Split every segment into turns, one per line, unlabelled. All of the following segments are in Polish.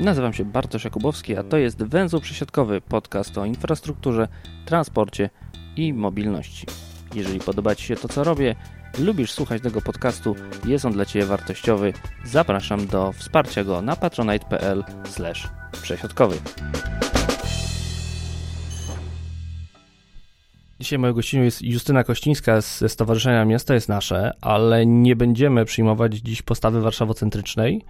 Nazywam się Bartosz Jakubowski, a to jest Węzeł Przesiadkowy, podcast o infrastrukturze, transporcie i mobilności. Jeżeli podoba Ci się to, co robię, lubisz słuchać tego podcastu, jest on dla Ciebie wartościowy, zapraszam do wsparcia go na patronite.pl przesiadkowy. Dzisiaj moją gościnią jest Justyna Kościńska ze Stowarzyszenia Miasta jest Nasze, ale nie będziemy przyjmować dziś postawy warszawocentrycznej,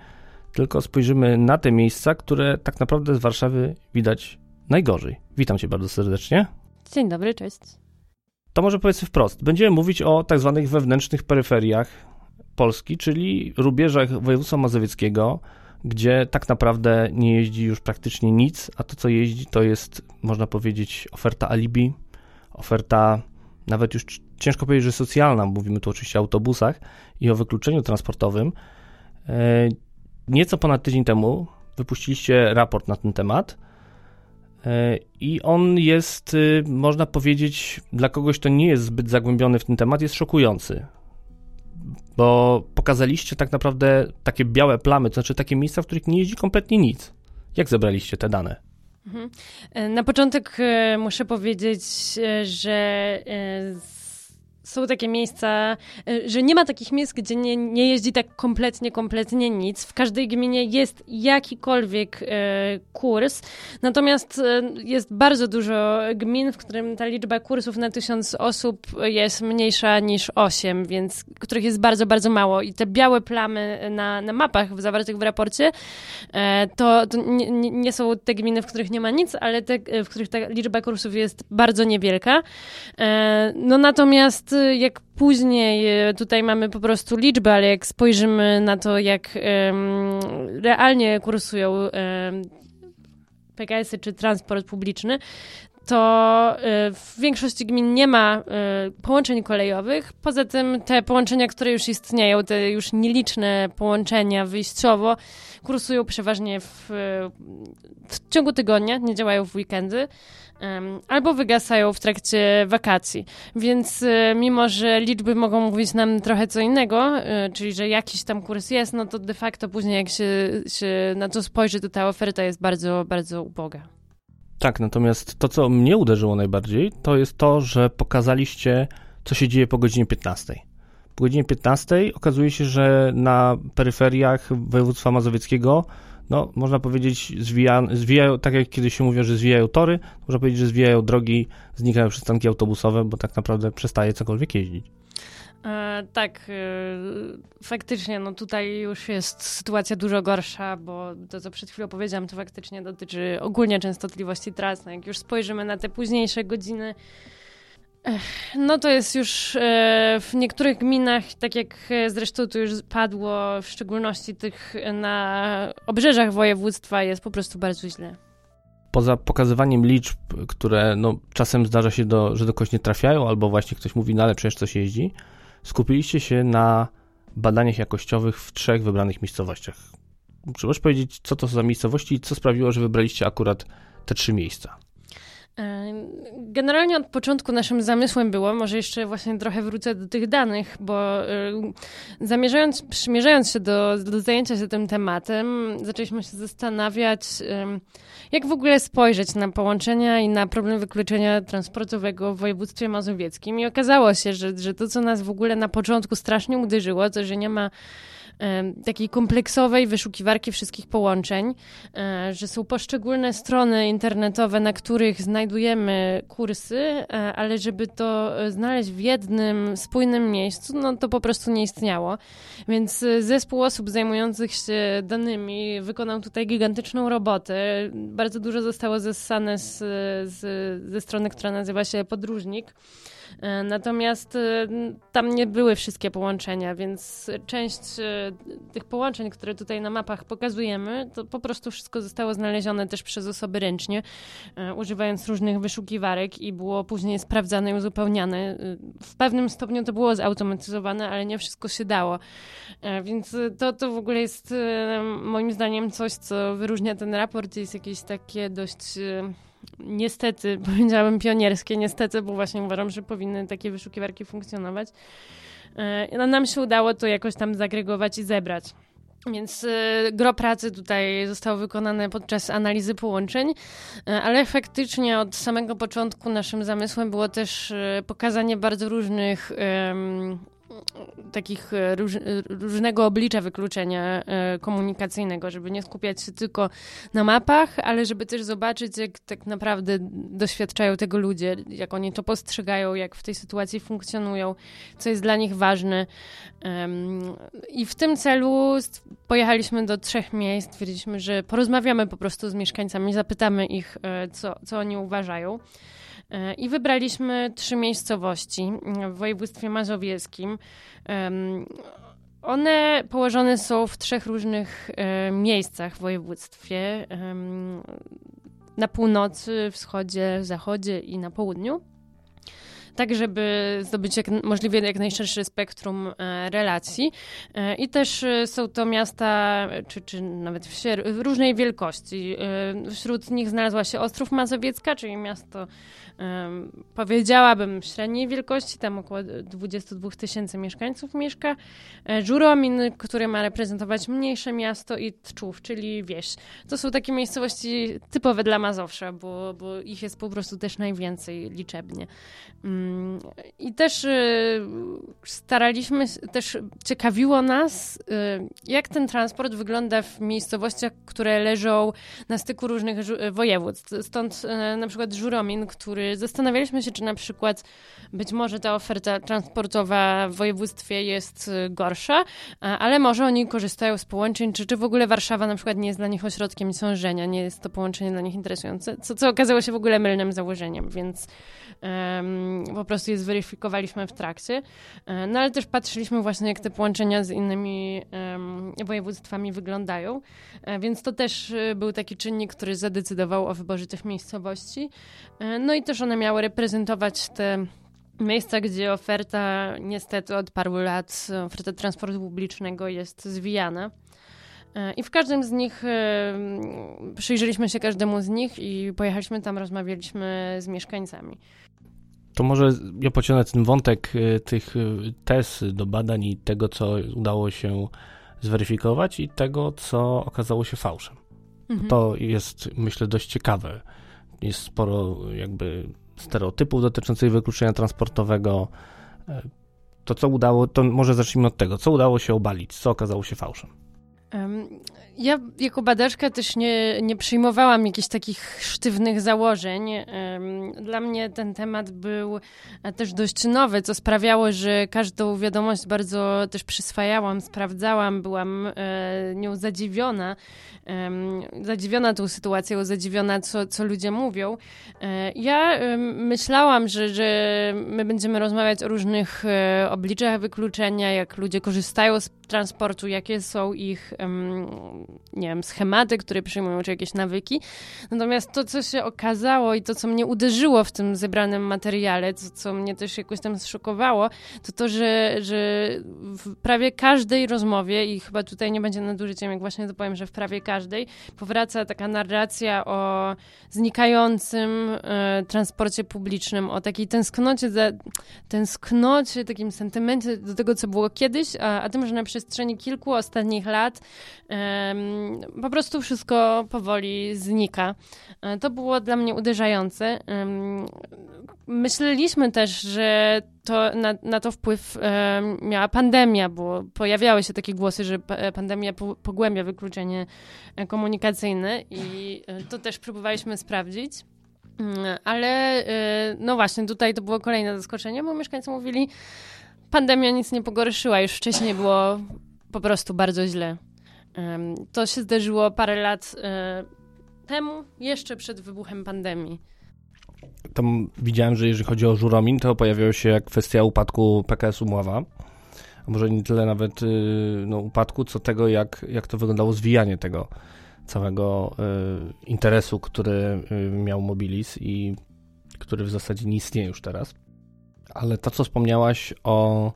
tylko spojrzymy na te miejsca, które tak naprawdę z Warszawy widać najgorzej. Witam Cię bardzo serdecznie.
Dzień dobry, cześć.
To może powiedzmy wprost. Będziemy mówić o tak zwanych wewnętrznych peryferiach Polski, czyli rubieżach województwa mazowieckiego, gdzie tak naprawdę nie jeździ już praktycznie nic, a to co jeździ to jest, można powiedzieć, oferta alibi, oferta nawet już ciężko powiedzieć, że socjalna, mówimy tu oczywiście o autobusach i o wykluczeniu transportowym. E, nieco ponad tydzień temu wypuściliście raport na ten temat e, i on jest, y, można powiedzieć, dla kogoś, kto nie jest zbyt zagłębiony w ten temat, jest szokujący. Bo pokazaliście tak naprawdę takie białe plamy, to znaczy takie miejsca, w których nie jeździ kompletnie nic. Jak zebraliście te dane?
Mhm. E, na początek e, muszę powiedzieć, że są takie miejsca, e, że nie ma takich miejsc, gdzie nie, nie jeździ tak kompletnie, kompletnie nic. W każdej gminie jest jakikolwiek e, kurs, natomiast e, jest bardzo dużo gmin, w którym ta liczba kursów na tysiąc osób jest mniejsza niż osiem, więc których jest bardzo, bardzo mało. I te białe plamy na, na mapach zawartych w raporcie, to, to nie, nie, są te gminy, w których nie ma nic, ale te, w których ta liczba kursów jest bardzo niewielka. No natomiast jak później, e, tutaj mamy po prostu liczbę, ale jak spojrzymy na to, jak realnie kursują PKS-y czy transport publiczny, to e, w większości gmin nie ma e, połączeń kolejowych. Poza tym te połączenia, które już istnieją, te już nieliczne połączenia wyjściowo, kursują przeważnie w, w ciągu tygodnia, nie działają w weekendy albo wygasają w trakcie wakacji. Więc e, mimo, że liczby mogą mówić nam trochę co innego, czyli że jakiś tam kurs jest, no to de facto później jak się, się na to spojrzy, to ta oferta jest bardzo, bardzo uboga.
Tak, natomiast to, co mnie uderzyło najbardziej, to jest to, że pokazaliście, co się dzieje po godzinie 15. Po godzinie 15 okazuje się, że na peryferiach województwa mazowieckiego no, można powiedzieć, zwija, zwijają, tak jak kiedyś się mówiło, że zwijają tory, można powiedzieć, że zwijają drogi, znikają przystanki autobusowe, bo tak naprawdę przestaje cokolwiek jeździć.
E, tak, e, faktycznie, no tutaj już jest sytuacja dużo gorsza, bo to, co przed chwilą powiedziałam, to faktycznie dotyczy ogólnie częstotliwości tras. No, jak już spojrzymy na te późniejsze godziny, no to jest już e, w niektórych gminach, tak jak e, zresztą tu już padło, w szczególności tych na obrzeżach województwa, jest po prostu bardzo źle.
Poza pokazywaniem liczb, które no, czasem zdarza się, do, że do kogoś nie trafiają, albo właśnie ktoś mówi, no ale przecież coś jeździ, skupiliście się na badaniach jakościowych w trzech wybranych miejscowościach. Czy możesz powiedzieć, co to są za miejscowości i co sprawiło, że wybraliście akurat te trzy miejsca?
Generalnie od początku naszym zamysłem było, może jeszcze właśnie trochę wrócę do tych danych, bo zamierzając, przymierzając się do, do zajęcia się tym tematem, zaczęliśmy się zastanawiać, jak w ogóle spojrzeć na połączenia i na problem wykluczenia transportowego w województwie mazowieckim. I okazało się, że, że to, co nas w ogóle na początku strasznie uderzyło, to, że nie ma takiej kompleksowej wyszukiwarki wszystkich połączeń, e, że są poszczególne strony internetowe, na których znajdujemy kursy, e, ale żeby to e, znaleźć w jednym spójnym miejscu, no to po prostu nie istniało. Więc zespół osób zajmujących się danymi wykonał tutaj gigantyczną robotę. Bardzo dużo zostało zessane z, z, ze strony, która nazywa się Podróżnik. E, natomiast e, tam nie były wszystkie połączenia, więc część e, tych połączeń, które tutaj na mapach pokazujemy, to po prostu wszystko zostało znalezione też przez osoby ręcznie, używając różnych wyszukiwarek i było później sprawdzane i uzupełniane. W pewnym stopniu to było zautomatyzowane, ale nie wszystko się dało. Więc to, to w ogóle jest moim zdaniem coś, co wyróżnia ten raport, jest jakieś takie dość niestety, powiedziałabym pionierskie, niestety, bo właśnie uważam, że powinny takie wyszukiwarki funkcjonować. no, nam się udało to jakoś tam zagregować i zebrać. Więc y, gro pracy tutaj zostało wykonane podczas analizy połączeń, y, ale faktycznie od samego początku naszym zamysłem było też pokazanie bardzo różnych takich e, róż, e, różnego oblicza wykluczenia e, komunikacyjnego, żeby nie skupiać się tylko na mapach, ale żeby też zobaczyć, jak tak naprawdę doświadczają tego ludzie, jak oni to postrzegają, jak w tej sytuacji funkcjonują, co jest dla nich ważne. I w tym celu pojechaliśmy do trzech miejsc, stwierdziliśmy, że porozmawiamy po prostu z mieszkańcami, zapytamy ich, co, co oni uważają. I wybraliśmy trzy miejscowości w województwie mazowieckim. One położone są w trzech różnych e, miejscach w województwie. Na północy, wschodzie, zachodzie i na południu tak żeby zdobyć jak, możliwie jak najszersze spektrum e, relacji. E, I też e, są to miasta, czy, czy nawet wsie różnej wielkości. Wśród nich znalazła się Ostrów Mazowiecka, czyli miasto powiedziałabym średniej wielkości, tam około 22 tysięcy mieszkańców mieszka. Żuromin, który ma reprezentować mniejsze miasto i Tczów, czyli wieś. To są takie miejscowości typowe dla Mazowsza, bo, bo ich jest po prostu też najwięcej liczebnie. I też y, staraliśmy, też ciekawiło nas, y, jak ten transport wygląda w miejscowościach, które leżą na styku różnych województw. Stąd y, na przykład Żuromin, który zastanawialiśmy się, czy na przykład być może ta oferta transportowa w województwie jest gorsza, ale może oni korzystają z połączeń, czy, czy w ogóle Warszawa na przykład nie jest dla nich ośrodkiem sążenia, nie jest to połączenie dla nich interesujące, co, co okazało się w ogóle mylnym założeniem, więc um, po prostu je zweryfikowaliśmy w trakcie. E, no ale też patrzyliśmy właśnie, jak te połączenia z innymi województwami wyglądają, e, więc to też e, był taki czynnik, który zadecydował o wyborze tych miejscowości. No i też one miały reprezentować te miejsca, gdzie oferta niestety od paru lat, oferta transportu publicznego jest zwijana. I w każdym z nich przyjrzeliśmy się każdemu z nich i pojechaliśmy tam, rozmawialiśmy z mieszkańcami.
To może ja pociągnę ten wątek y, tych y, tez do badań i tego, co udało się zweryfikować i tego, co okazało się fałszem. Mhm. To jest, myślę, dość ciekawe. Jest sporo jakby stereotypów dotyczących wykluczenia transportowego. E, to, co udało, to może zacznijmy od tego, co udało się obalić, co okazało się fałszem.
Ja jako badaczka też nie, nie przyjmowałam jakichś takich sztywnych założeń. Dla mnie ten temat był e, też dość nowy, co sprawiało, że każdą wiadomość bardzo też przyswajałam, sprawdzałam, byłam e, nią zadziwiona. Zadziwiona tą sytuacją, zadziwiona, co, co ludzie mówią. E, ja myślałam, że, że my będziemy rozmawiać o różnych obliczach wykluczenia, jak ludzie korzystają z transportu, jakie są ich nie wiem, schematy, które przyjmują, czy jakieś nawyki. Natomiast to, co się okazało i to, co mnie uderzyło w tym zebranym materiale, co, co mnie też jakoś tam zszokowało, to to, że, że w prawie każdej rozmowie, i chyba tutaj nie będzie nadużyciem, jak właśnie to powiem, że w prawie każdej, powraca taka narracja o znikającym e, transporcie publicznym, o takiej tęsknocie, za, tęsknocie, takim sentymencie do tego, co było kiedyś, a, a tym, że na przestrzeni kilku ostatnich lat po prostu wszystko powoli znika. E, to było dla mnie uderzające. Myśleliśmy też, że to, na, na to wpływ miała pandemia, bo pojawiały się takie głosy, że pandemia pogłębia wykluczenie e, komunikacyjne i e, to też próbowaliśmy sprawdzić. Mm, ale no właśnie, tutaj to było kolejne zaskoczenie, bo mieszkańcy mówili, pandemia nic nie pogorszyła, już wcześniej było po prostu bardzo źle. To się zdarzyło parę lat e, temu, jeszcze przed wybuchem pandemii.
Tam widziałem, że jeżeli chodzi o Żuromin, to pojawiała się kwestia upadku PKS Umława. A może nie tyle nawet y, no, upadku, co tego, jak, jak to wyglądało zwijanie tego całego y, interesu, który y, miał Mobilis i który w zasadzie nie istnieje już teraz. Ale to, co wspomniałaś o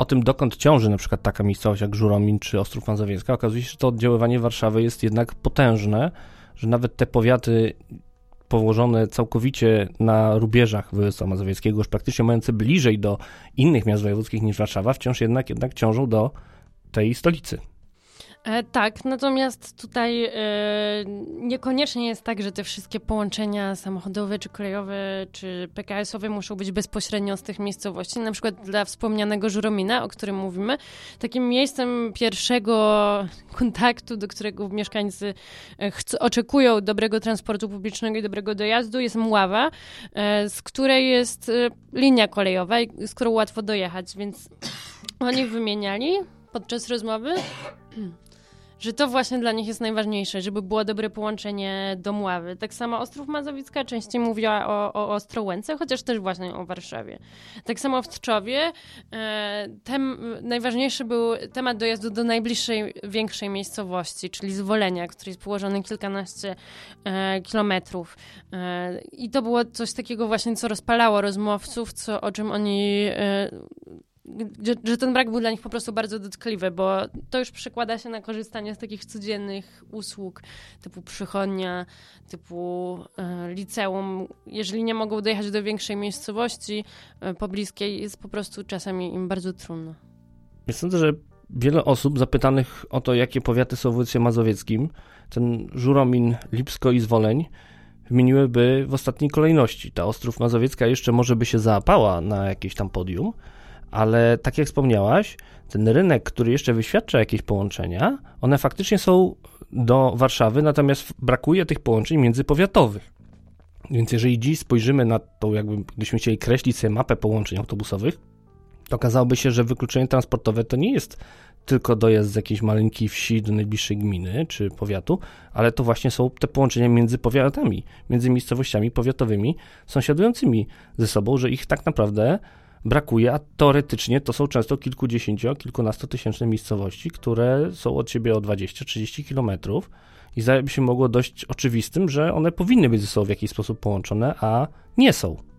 o tym, dokąd ciąży na przykład taka miejscowość jak Żuromin czy Ostrów Mazowiecka, okazuje się, że to oddziaływanie Warszawy jest jednak potężne, że nawet te powiaty położone całkowicie na rubieżach województwa mazowieckiego, już praktycznie mające bliżej do innych miast wojewódzkich niż Warszawa, wciąż jednak, jednak ciążą do tej stolicy.
E, tak, natomiast tutaj e, niekoniecznie jest tak, że te wszystkie połączenia samochodowe, czy kolejowe, czy PKS-owe muszą być bezpośrednio z tych miejscowości. Na przykład dla wspomnianego Żuromina, o którym mówimy, takim miejscem pierwszego kontaktu, do którego mieszkańcy e, oczekują dobrego transportu publicznego i dobrego dojazdu, jest Mława, e, z której jest e, linia kolejowa, z którą łatwo dojechać, więc oni wymieniali podczas rozmowy że to właśnie dla nich jest najważniejsze, żeby było dobre połączenie do Mławy. Tak samo Ostrów Mazowicka częściej mówiła o, o Ostrołęce, chociaż też właśnie o Warszawie. Tak samo w Tczowie e, tem, najważniejszy był temat dojazdu do najbliższej, większej miejscowości, czyli Zwolenia, który jest położony kilkanaście e, kilometrów. E, I to było coś takiego właśnie, co rozpalało rozmówców, co, o czym oni e, że, że, ten brak był dla nich po prostu bardzo dotkliwy, bo to już przekłada się na korzystanie z takich codziennych usług typu przychodnia, typu e, liceum. Jeżeli nie mogą dojechać do większej miejscowości e, pobliskiej, jest po prostu czasami im bardzo trudno.
Ja sądzę, że wiele osób zapytanych o to, jakie powiaty są w województwie mazowieckim, ten Żuromin, Lipsko i Zwoleń, wymieniłyby w ostatniej kolejności. Ta Ostrów Mazowiecka jeszcze może by się zaapała na jakieś tam podium, ale tak jak wspomniałaś, ten rynek, który jeszcze wyświadcza jakieś połączenia, one faktycznie są do Warszawy, natomiast brakuje tych połączeń międzypowiatowych. Więc jeżeli dziś spojrzymy na tą, jakby gdybyśmy chcieli kreślić sobie mapę połączeń autobusowych, to okazałoby się, że wykluczenie transportowe to nie jest tylko dojazd z jakiejś maleńkiej wsi do najbliższej gminy czy powiatu, ale to właśnie są te połączenia między powiatami, między miejscowościami powiatowymi sąsiadującymi ze sobą, że ich tak naprawdę brakuje, a teoretycznie to są często kilkudziesięcio, kilkunastotysięczne miejscowości, które są od siebie o 20-30 kilometrów i zdaje się mogło dość oczywistym, że one powinny być ze sobą w jakiś sposób połączone, a nie są.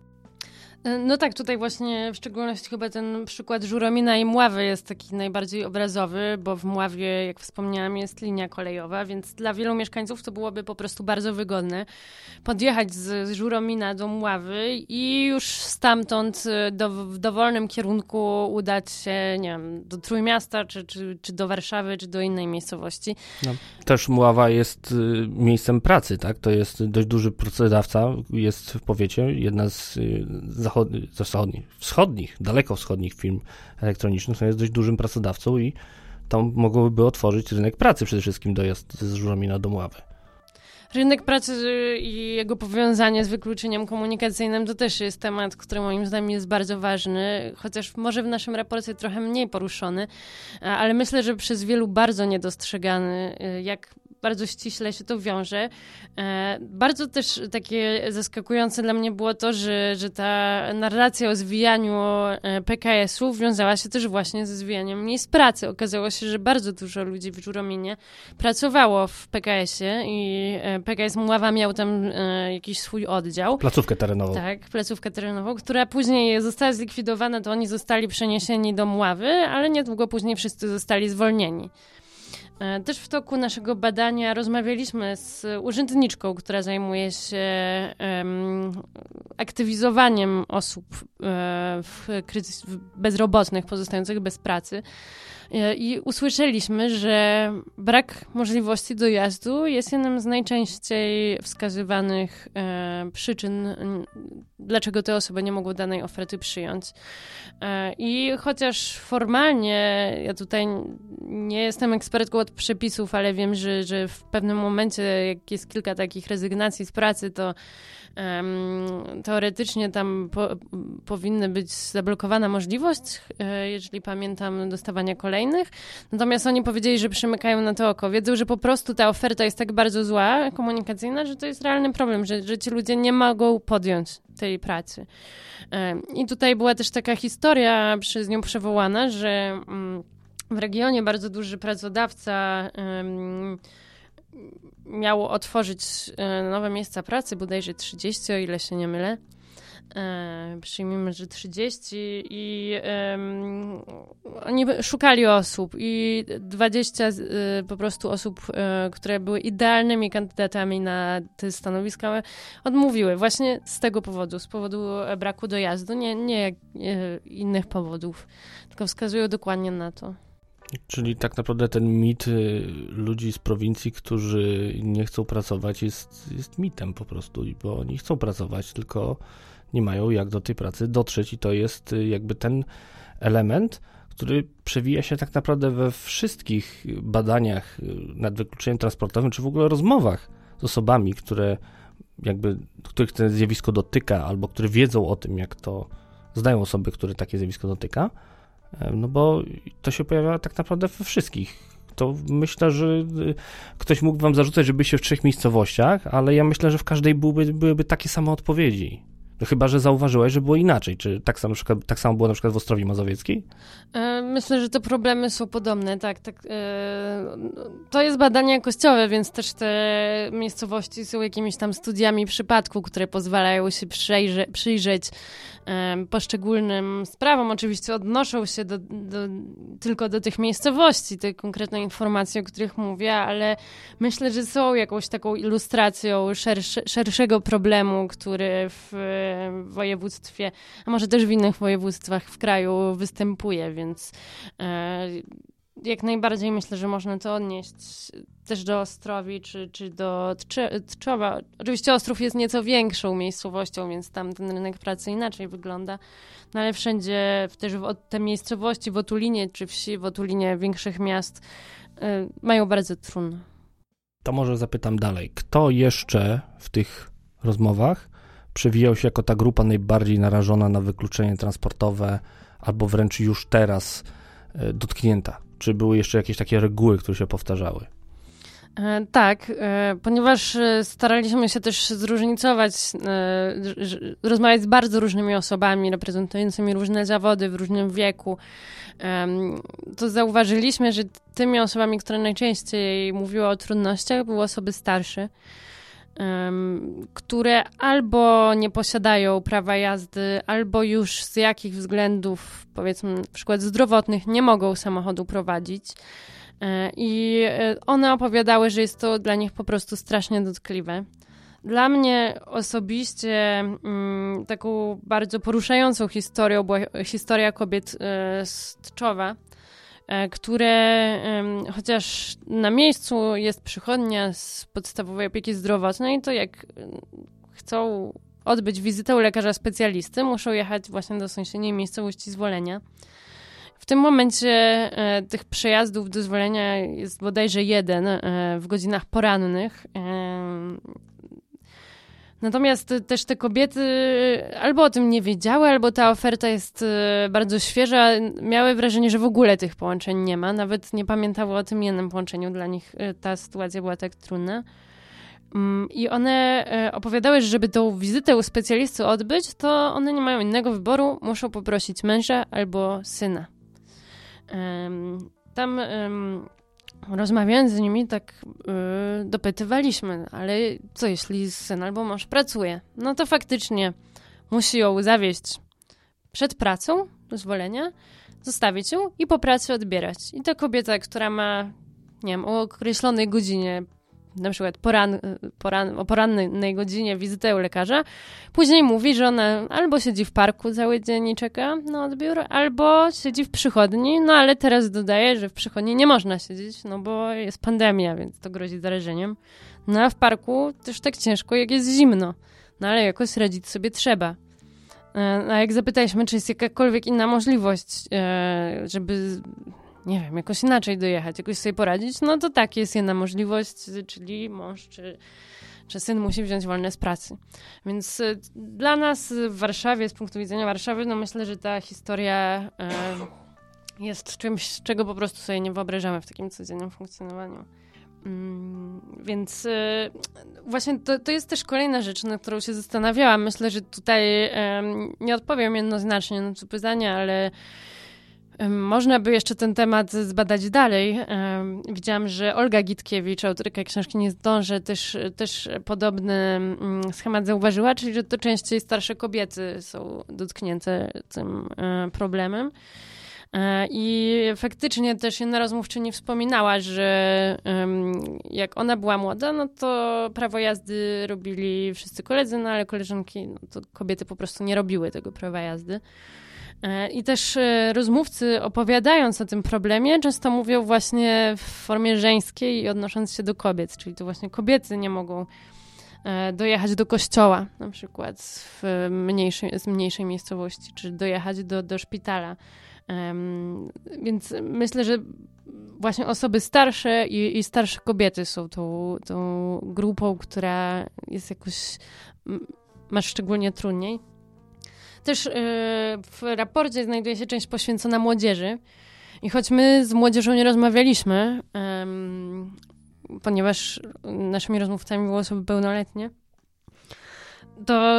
E, no tak, tutaj właśnie w szczególności chyba ten przykład Żuromina i Mławy jest taki najbardziej obrazowy, bo w Mławie, jak wspomniałam, jest linia kolejowa, więc dla wielu mieszkańców to byłoby po prostu bardzo wygodne podjechać z, z Żuromina do Mławy i już stamtąd e, do, w dowolnym kierunku udać się, nie wiem, do Trójmiasta, czy, czy, czy do Warszawy, czy do innej miejscowości. No.
Też Mława jest y, miejscem pracy, tak? To jest dość duży pracodawca, jest w powiecie, jedna z y, zachodnich, zachodnich, wschodnich, daleko wschodnich firm elektronicznych, są jest dość dużym pracodawcą i tam mogłoby otworzyć rynek pracy przede wszystkim dojazd z Żuromina do Mławy.
Rynek pracy i jego powiązanie z wykluczeniem komunikacyjnym to też jest temat, który moim zdaniem jest bardzo ważny, chociaż może w naszym raporcie trochę mniej poruszony, ale myślę, że przez wielu bardzo niedostrzegany, jak bardzo ściśle się to wiąże. E, bardzo też takie zaskakujące dla mnie było to, że, że ta narracja o zwijaniu e, PKS-u wiązała się też właśnie ze zwijaniem miejsc pracy. Okazało się, że bardzo dużo ludzi w Żurominie pracowało w PKS-ie i e, PKS Mława miał tam jakiś swój oddział.
Placówkę terenową.
Tak, placówkę terenową, która później została zlikwidowana, to oni zostali przeniesieni do Mławy, ale niedługo później wszyscy zostali zwolnieni. E, też w toku naszego badania rozmawialiśmy z urzędniczką, która zajmuje się aktywizowaniem osób e, w kryzys, bezrobotnych pozostających bez pracy. E, I usłyszeliśmy, że brak możliwości dojazdu jest jednym z najczęściej wskazywanych e, przyczyn, dlaczego te osoby nie mogły danej oferty przyjąć. E, I chociaż formalnie, ja tutaj nie jestem ekspertką od przepisów, ale wiem, że, że w pewnym momencie, jak jest kilka takich rezygnacji z pracy, to teoretycznie tam po, powinny być zablokowana możliwość, e, jeżeli pamiętam, dostawania kolejnych. Natomiast oni powiedzieli, że przymykają na to oko. Wiedzą, że po prostu ta oferta jest tak bardzo zła, komunikacyjna, że to jest realny problem, że, że ci ludzie nie mogą podjąć tej pracy. I tutaj była też taka historia przez nią przywołana, że mm, w regionie bardzo duży pracodawca miało otworzyć e, nowe miejsca pracy, bodajże 30, o ile się nie mylę. e, przyjmijmy, że 30 i oni szukali osób i 20 e, po prostu osób, e, które były idealnymi kandydatami na te stanowiska odmówiły właśnie z tego powodu, z powodu braku dojazdu, nie, nie e, innych powodów, tylko wskazują dokładnie na to.
Czyli tak naprawdę ten mit y, ludzi z prowincji, którzy nie chcą pracować, jest, jest mitem po prostu, bo oni chcą pracować, tylko nie mają jak do tej pracy dotrzeć, i to jest y, jakby ten element, który przewija się tak naprawdę we wszystkich badaniach y, nad wykluczeniem transportowym, czy w ogóle rozmowach z osobami, które jakby, których to zjawisko dotyka, albo które wiedzą o tym, jak to znają osoby, które takie zjawisko dotyka no bo to się pojawia tak naprawdę we wszystkich. To myślę, że y, ktoś mógł wam zarzucać, że byliście w trzech miejscowościach, ale ja myślę, że w każdej byłyby, byłyby takie same odpowiedzi. No chyba, że zauważyłeś, że było inaczej. Czy tak samo, tak samo było na przykład w Ostrowi Mazowieckiej?
E, myślę, że te problemy są podobne, tak. tak e, to jest badanie jakościowe, więc też te miejscowości są jakimiś tam studiami przypadku, które pozwalają się przyjrze, przyjrzeć poszczególnym sprawom. Oczywiście odnoszą się do, do, tylko do tych miejscowości, te konkretne informacje, o których mówię, ale myślę, że są jakąś taką ilustracją szersze, szerszego problemu, który w województwie, a może też w innych województwach w kraju występuje, więc e, jak najbardziej myślę, że można to odnieść też do Ostrowi czy, czy do Tczowa. Oczywiście Ostrów jest nieco większą miejscowością, więc tam ten rynek pracy inaczej wygląda, no ale wszędzie też w, te miejscowości w Otulinie czy wsi, w Otulinie większych miast y, mają bardzo trudno.
To może zapytam dalej. Kto jeszcze w tych rozmowach przewijał się jako ta grupa najbardziej narażona na wykluczenie transportowe albo wręcz już teraz y, dotknięta? Czy były jeszcze jakieś takie reguły, które się powtarzały?
E, tak, e, ponieważ e, staraliśmy się też zróżnicować, rozmawiać z bardzo różnymi osobami reprezentującymi różne zawody w różnym wieku, to zauważyliśmy, że tymi osobami, które najczęściej mówiły o trudnościach, były osoby starsze, które albo nie posiadają prawa jazdy, albo już z jakich względów, powiedzmy, na przykład zdrowotnych, nie mogą samochodu prowadzić. E, I e, one opowiadały, że jest to dla nich po prostu strasznie dotkliwe. Dla mnie osobiście mm, taką bardzo poruszającą historią była historia kobiet e, z Tczowa, które chociaż na miejscu jest przychodnia z podstawowej opieki zdrowotnej, to jak chcą odbyć wizytę u lekarza specjalisty, muszą jechać właśnie do sąsiedniej miejscowości zwolenia. W tym momencie e, tych przejazdów do zwolenia jest bodajże jeden e, w godzinach porannych. E, natomiast też te kobiety albo o tym nie wiedziały, albo ta oferta jest e, bardzo świeża. Miały wrażenie, że w ogóle tych połączeń nie ma. Nawet nie pamiętały o tym jednym połączeniu. Dla nich e, ta sytuacja była tak trudna. Mm, I one e, opowiadały, że żeby tą wizytę u specjalisty odbyć, to one nie mają innego wyboru, muszą poprosić męża albo syna. Tam rozmawiając z nimi, tak yy, dopytywaliśmy, ale co jeśli syn albo mąż pracuje? No to faktycznie musi ją zawieźć przed pracą, zwolenia, zostawić ją i po pracy odbierać. I ta kobieta, która ma, nie wiem, o określonej godzinie na przykład poran, poran, o porannej godzinie wizytę u lekarza, później mówi, że ona albo siedzi w parku cały dzień i czeka na odbiór, albo siedzi w przychodni, no ale teraz dodaje, że w przychodni nie można siedzieć, no bo jest pandemia, więc to grozi zarażeniem. No a w parku też tak ciężko, jak jest zimno. No ale jakoś radzić sobie trzeba. E, a jak zapytaliśmy, czy jest jakakolwiek inna możliwość, e, żeby nie wiem, jakoś inaczej dojechać, jakoś sobie poradzić, no to tak, jest jedna możliwość, czyli mąż czy, czy syn musi wziąć wolne z pracy. Więc y, dla nas w Warszawie, z punktu widzenia Warszawy, no myślę, że ta historia y, jest czymś, czego po prostu sobie nie wyobrażamy w takim codziennym funkcjonowaniu. Mm, więc y, właśnie to, to jest też kolejna rzecz, nad którą się zastanawiałam. Myślę, że tutaj nie odpowiem jednoznacznie na to pytanie, ale Można by jeszcze ten temat zbadać dalej. Widziałam, że Olga Gitkiewicz, autorka książki Nie zdążę, też, też podobny mm, schemat zauważyła, czyli że to częściej starsze kobiety są dotknięte tym e, problemem. E, I faktycznie też jedna rozmówczyni wspominała, że jak ona była młoda, no to prawo jazdy robili wszyscy koledzy, no ale koleżanki, no to kobiety po prostu nie robiły tego prawa jazdy. E, I też e, rozmówcy opowiadając o tym problemie często mówią właśnie w formie żeńskiej i odnosząc się do kobiet, czyli to właśnie kobiety nie mogą dojechać do kościoła, na przykład w mniejszej, z mniejszej miejscowości, czy dojechać do, do szpitala. Więc myślę, że właśnie osoby starsze i, i starsze kobiety są tą, tą grupą, która jest jakoś, ma szczególnie trudniej. Też e, w raporcie znajduje się część poświęcona młodzieży. I choć my z młodzieżą nie rozmawialiśmy, ponieważ naszymi rozmówcami były osoby pełnoletnie, to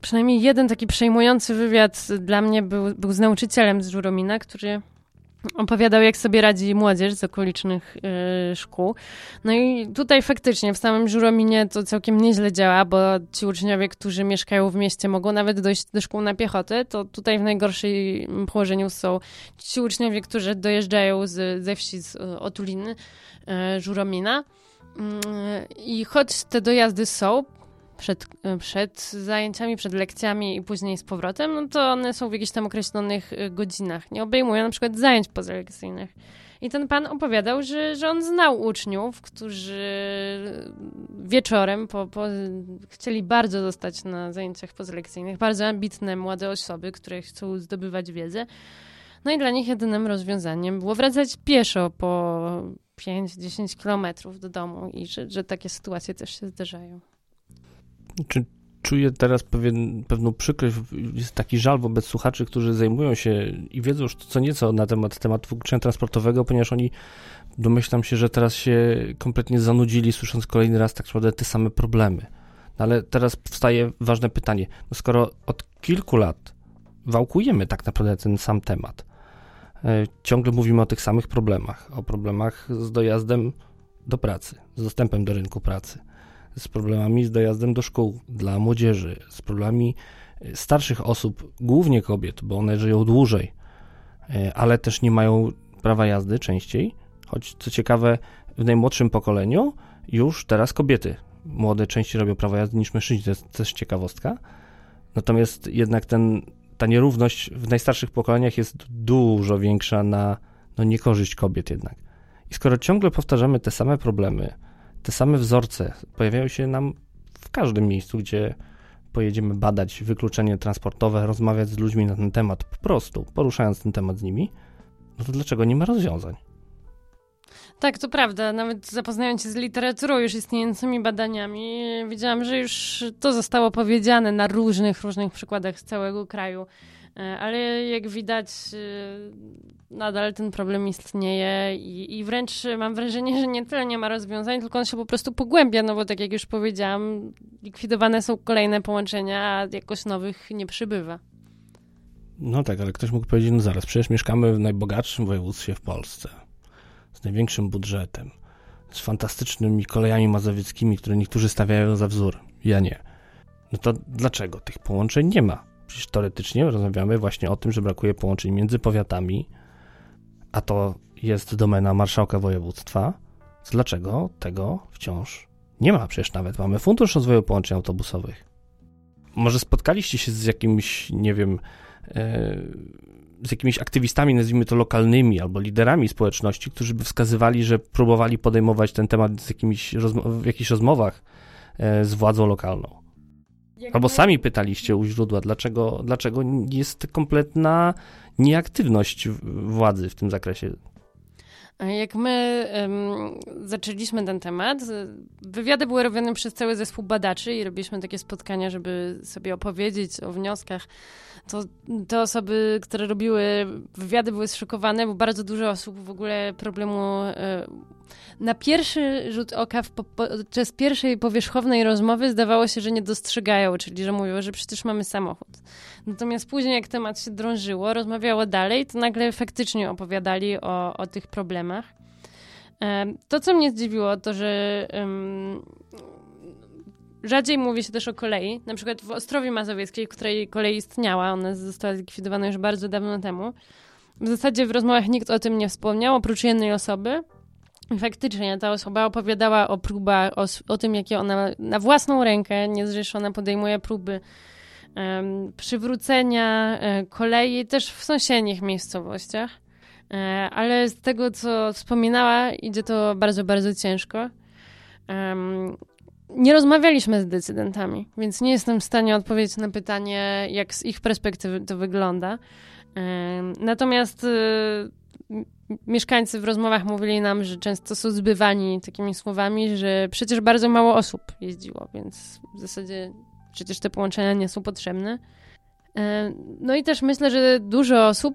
przynajmniej jeden taki przejmujący wywiad dla mnie był, był z nauczycielem z Żuromina, który opowiadał, jak sobie radzi młodzież z okolicznych y, szkół. No i tutaj faktycznie w samym Żurominie to całkiem nieźle działa, bo ci uczniowie, którzy mieszkają w mieście, mogą nawet dojść do szkół na piechotę. To tutaj w najgorszej położeniu są ci uczniowie, którzy dojeżdżają z, ze wsi z Otuliny, y, Żuromina. Mm, I choć te dojazdy są, przed, przed zajęciami, przed lekcjami i później z powrotem, no to one są w jakichś tam określonych y, godzinach. Nie obejmują na przykład zajęć pozalekcyjnych. I ten pan opowiadał, że, że on znał uczniów, którzy wieczorem po, po, chcieli bardzo zostać na zajęciach pozalekcyjnych, bardzo ambitne młode osoby, które chcą zdobywać wiedzę. No i dla nich jedynym rozwiązaniem było wracać pieszo po 5-10 kilometrów do domu i że, że takie sytuacje też się zdarzają.
Czy czuję teraz pewien, pewną przykrość, jest taki żal wobec słuchaczy, którzy zajmują się i wiedzą już co nieco na temat tematu wykluczenia transportowego, ponieważ oni domyślam się, że teraz się kompletnie zanudzili, słysząc kolejny raz tak naprawdę te same problemy. No ale teraz powstaje ważne pytanie. No skoro od kilku lat wałkujemy tak naprawdę ten sam temat, e, ciągle mówimy o tych samych problemach, o problemach z dojazdem do pracy, z dostępem do rynku pracy, z problemami z dojazdem do szkół dla młodzieży, z problemami e, starszych osób, głównie kobiet, bo one żyją dłużej, e, ale też nie mają prawa jazdy częściej. Choć co ciekawe, w najmłodszym pokoleniu już teraz kobiety młode częściej robią prawo jazdy niż mężczyźni, to jest też ciekawostka. Natomiast jednak ten, ta nierówność w najstarszych pokoleniach jest dużo większa na no, niekorzyść kobiet jednak. I skoro ciągle powtarzamy te same problemy, te same wzorce pojawiają się nam w każdym miejscu, gdzie pojedziemy badać wykluczenie transportowe, rozmawiać z ludźmi na ten temat, po prostu poruszając ten temat z nimi, no to dlaczego nie ma rozwiązań?
Tak, to prawda. Nawet zapoznając się z literaturą już istniejącymi badaniami, widziałam, że już to zostało powiedziane na różnych, różnych przykładach z całego kraju. E, ale jak widać, e, nadal ten problem istnieje i, i wręcz mam wrażenie, że nie tyle nie ma rozwiązań, tylko on się po prostu pogłębia, no bo tak jak już powiedziałam, likwidowane są kolejne połączenia, a jakoś nowych nie przybywa.
No tak, ale ktoś mógł powiedzieć, no zaraz, przecież mieszkamy w najbogatszym województwie w Polsce, z największym budżetem, z fantastycznymi kolejami mazowieckimi, które niektórzy stawiają za wzór, ja nie. No to dlaczego tych połączeń nie ma? Przecież teoretycznie rozmawiamy właśnie o tym, że brakuje połączeń między powiatami, a to jest domena marszałka województwa. Dlaczego tego wciąż nie ma? Przecież nawet mamy Fundusz Rozwoju Połączeń Autobusowych. Może spotkaliście się z jakimś, nie wiem, e, z jakimiś aktywistami, nazwijmy to lokalnymi, albo liderami społeczności, którzy by wskazywali, że próbowali podejmować ten temat z jakimiś w jakichś rozmowach e, z władzą lokalną. Albo sami pytaliście u źródła, dlaczego, dlaczego jest kompletna nieaktywność władzy w tym zakresie.
Jak my um, zaczęliśmy ten temat, wywiady były robione przez cały zespół badaczy i robiliśmy takie spotkania, żeby sobie opowiedzieć o wnioskach. To te osoby, które robiły wywiady, były zszokowane, bo bardzo dużo osób w ogóle problemu. Y, na pierwszy rzut oka podczas pierwszej powierzchownej rozmowy zdawało się, że nie dostrzegają, czyli że mówią, że przecież mamy samochód. Natomiast później, jak temat się drążyło, rozmawiało dalej, to nagle faktycznie opowiadali o, o tych problemach. To, co mnie zdziwiło, to że um, rzadziej mówi się też o kolei. Na przykład w Ostrowie Mazowieckiej, której kolej istniała, ona została zlikwidowana już bardzo dawno temu. W zasadzie w rozmowach nikt o tym nie wspomniał, oprócz jednej osoby. Faktycznie ta osoba opowiadała o próbach, o, o tym, jakie ona na własną rękę, niezrzeszona, podejmuje próby um, przywrócenia um, kolei też w sąsiednich miejscowościach. E, ale z tego, co wspominała, idzie to bardzo, bardzo ciężko. Nie rozmawialiśmy z decydentami, więc nie jestem w stanie odpowiedzieć na pytanie, jak z ich perspektywy to wygląda. Natomiast y, mieszkańcy w rozmowach mówili nam, że często są zbywani takimi słowami, że przecież bardzo mało osób jeździło, więc w zasadzie przecież te połączenia nie są potrzebne. No i też myślę, że dużo osób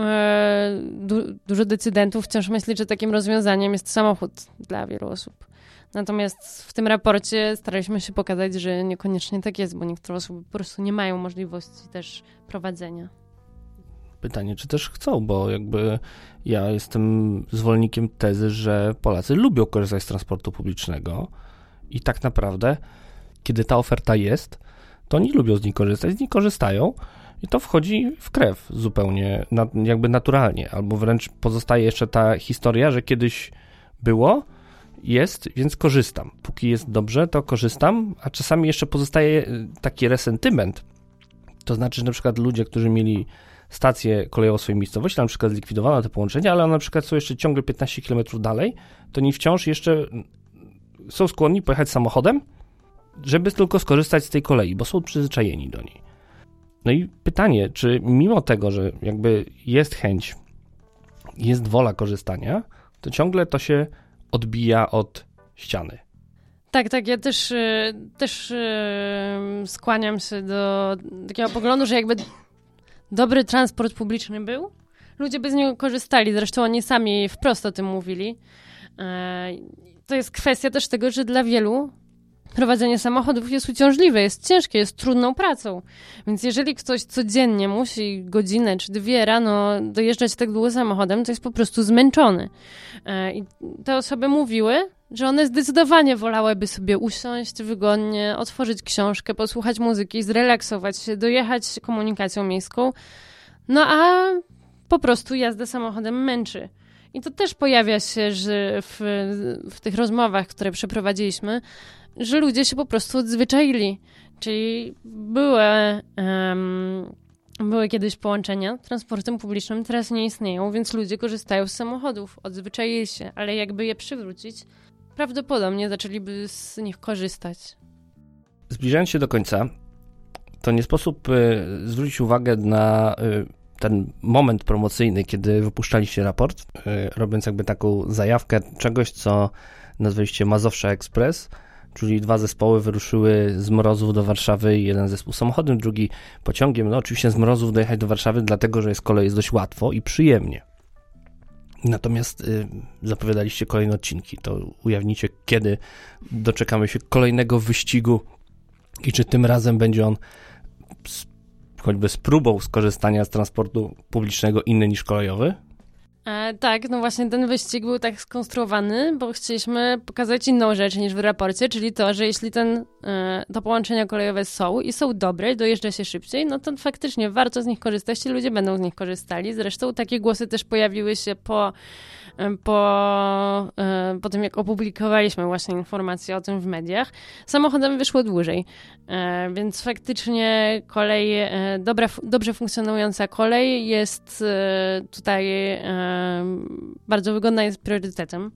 E, du dużo decydentów wciąż myśli, że takim rozwiązaniem jest samochód dla wielu osób. Natomiast w tym raporcie staraliśmy się pokazać, że niekoniecznie tak jest, bo niektóre osoby po prostu nie mają możliwości też prowadzenia.
Pytanie, czy też chcą, bo jakby ja jestem zwolennikiem tezy, że Polacy lubią korzystać z transportu publicznego i tak naprawdę, kiedy ta oferta jest, to nie lubią z niej korzystać, z niej korzystają, i to wchodzi w krew zupełnie, jakby naturalnie, albo wręcz pozostaje jeszcze ta historia, że kiedyś było, jest, więc korzystam. Póki jest dobrze, to korzystam, a czasami jeszcze pozostaje taki resentyment. To znaczy, że na przykład ludzie, którzy mieli stację kolejową w swojej miejscowości, na przykład zlikwidowano te połączenia, ale one na przykład są jeszcze ciągle 15 km dalej, to nie wciąż jeszcze są skłonni pojechać samochodem, żeby tylko skorzystać z tej kolei, bo są przyzwyczajeni do niej. No i pytanie, czy mimo tego, że jakby jest chęć, jest wola korzystania, to ciągle to się odbija od ściany.
Tak, tak, ja też, y, też y, skłaniam się do takiego poglądu, że jakby dobry transport publiczny był, ludzie by z niego korzystali. Zresztą oni sami wprost o tym mówili. E, to jest kwestia też tego, że dla wielu prowadzenie samochodów jest uciążliwe, jest ciężkie, jest trudną pracą. Więc jeżeli ktoś codziennie musi godzinę czy dwie rano dojeżdżać tak długo samochodem, to jest po prostu zmęczony. E, I te osoby mówiły, że one zdecydowanie wolałyby sobie usiąść wygodnie, otworzyć książkę, posłuchać muzyki, zrelaksować się, dojechać komunikacją miejską. No a po prostu jazda samochodem męczy. I to też pojawia się że w, w tych rozmowach, które przeprowadziliśmy, że ludzie się po prostu odzwyczaili. Czyli były, um, były kiedyś połączenia transportem publicznym, teraz nie istnieją, więc ludzie korzystają z samochodów, odzwyczaili się, ale jakby je przywrócić, prawdopodobnie zaczęliby z nich korzystać.
Zbliżając się do końca, to nie sposób y, zwrócić uwagę na y, ten moment promocyjny, kiedy wypuszczaliście raport, y, robiąc jakby taką zajawkę czegoś, co nazwaliście Mazowsza Express, czyli dwa zespoły wyruszyły z Mrozów do Warszawy, jeden zespół samochodem, drugi pociągiem. No oczywiście z Mrozów dojechać do Warszawy, dlatego że jest kolej jest dość łatwo i przyjemnie. Natomiast y, zapowiadaliście kolejne odcinki. To ujawnicie, kiedy doczekamy się kolejnego wyścigu i czy tym razem będzie on z, choćby z próbą skorzystania z transportu publicznego inny niż kolejowy?
E, tak, no właśnie ten wyścig był tak skonstruowany, bo chcieliśmy pokazać inną rzecz niż w raporcie, czyli to, że jeśli ten, e, to połączenia kolejowe są i są dobre, dojeżdża się szybciej, no to faktycznie warto z nich korzystać i ludzie będą z nich korzystali. Zresztą takie głosy też pojawiły się po po, e, po tym, jak opublikowaliśmy właśnie informacje o tym w mediach, samochodem wyszło dłużej. E, więc faktycznie kolej, e, dobra, dobrze funkcjonująca kolej jest tutaj bardzo wygodna, jest priorytetem.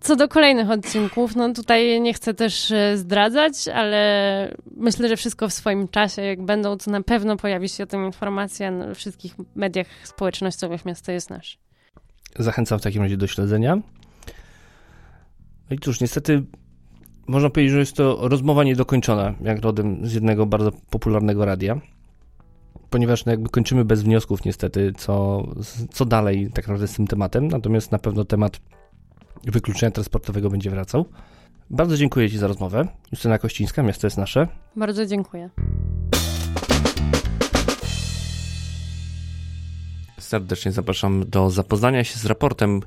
Co do kolejnych odcinków, no tutaj nie chcę też zdradzać, ale myślę, że wszystko w swoim czasie, jak będą, to na pewno pojawi się o tym informacja na wszystkich mediach społecznościowych Miasto jest Nasze.
Zachęcam w takim razie do śledzenia. No i cóż, niestety można powiedzieć, że jest to rozmowa niedokończona, jak rodem z jednego bardzo popularnego radia. Ponieważ no jakby kończymy bez wniosków niestety, co, co dalej tak naprawdę z tym tematem. Natomiast na pewno temat wykluczenia transportowego będzie wracał. Bardzo dziękuję Ci za rozmowę. Justyna Kościńska, Miasto jest Nasze.
Bardzo dziękuję.
Serdecznie zapraszam do zapoznania się z raportem,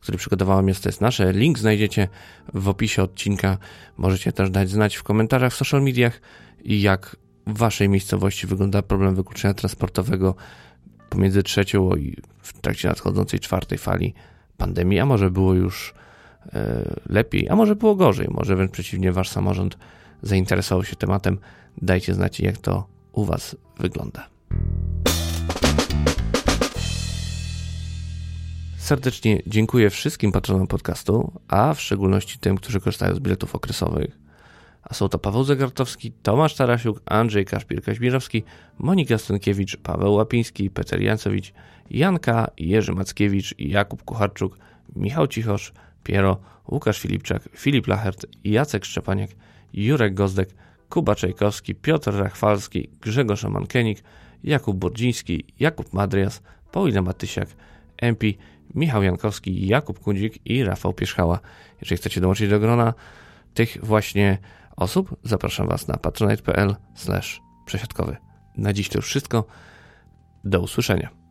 który przygotowała Miasto jest Nasze. Link znajdziecie w opisie odcinka. Możecie też dać znać w komentarzach w social mediach, jak w Waszej miejscowości wygląda problem wykluczenia transportowego pomiędzy trzecią i w trakcie nadchodzącej czwartej fali pandemii, a może było już e, lepiej, a może było gorzej, może wręcz przeciwnie, Wasz samorząd zainteresował się tematem. Dajcie znać, jak to u Was wygląda. Serdecznie dziękuję wszystkim patronom podcastu, a w szczególności tym, którzy korzystają z biletów okresowych. A są to Paweł Zagartowski, Tomasz Tarasiuk, Andrzej Kaszpir-Kaźmirowski, Monika Stankiewicz, Paweł Łapiński, Peter Jancowicz, Janka, Jerzy Mackiewicz, Jakub Kucharczuk, Michał Cichosz, Piero, Łukasz Filipczak, Filip Lachert, Jacek Szczepaniak, Jurek Gozdek, Kuba Czajkowski, Piotr Rachwalski, Grzegorz Mankenik, Jakub Bordziński, Jakub Madrias, Paulina Matysiak, MP, Michał Jankowski, Jakub Kudzik i Rafał Pierzchała. Jeżeli chcecie dołączyć do grona tych właśnie osób, zapraszam Was na patronite.pl przesiadkowy. Na dziś to już wszystko. Do usłyszenia.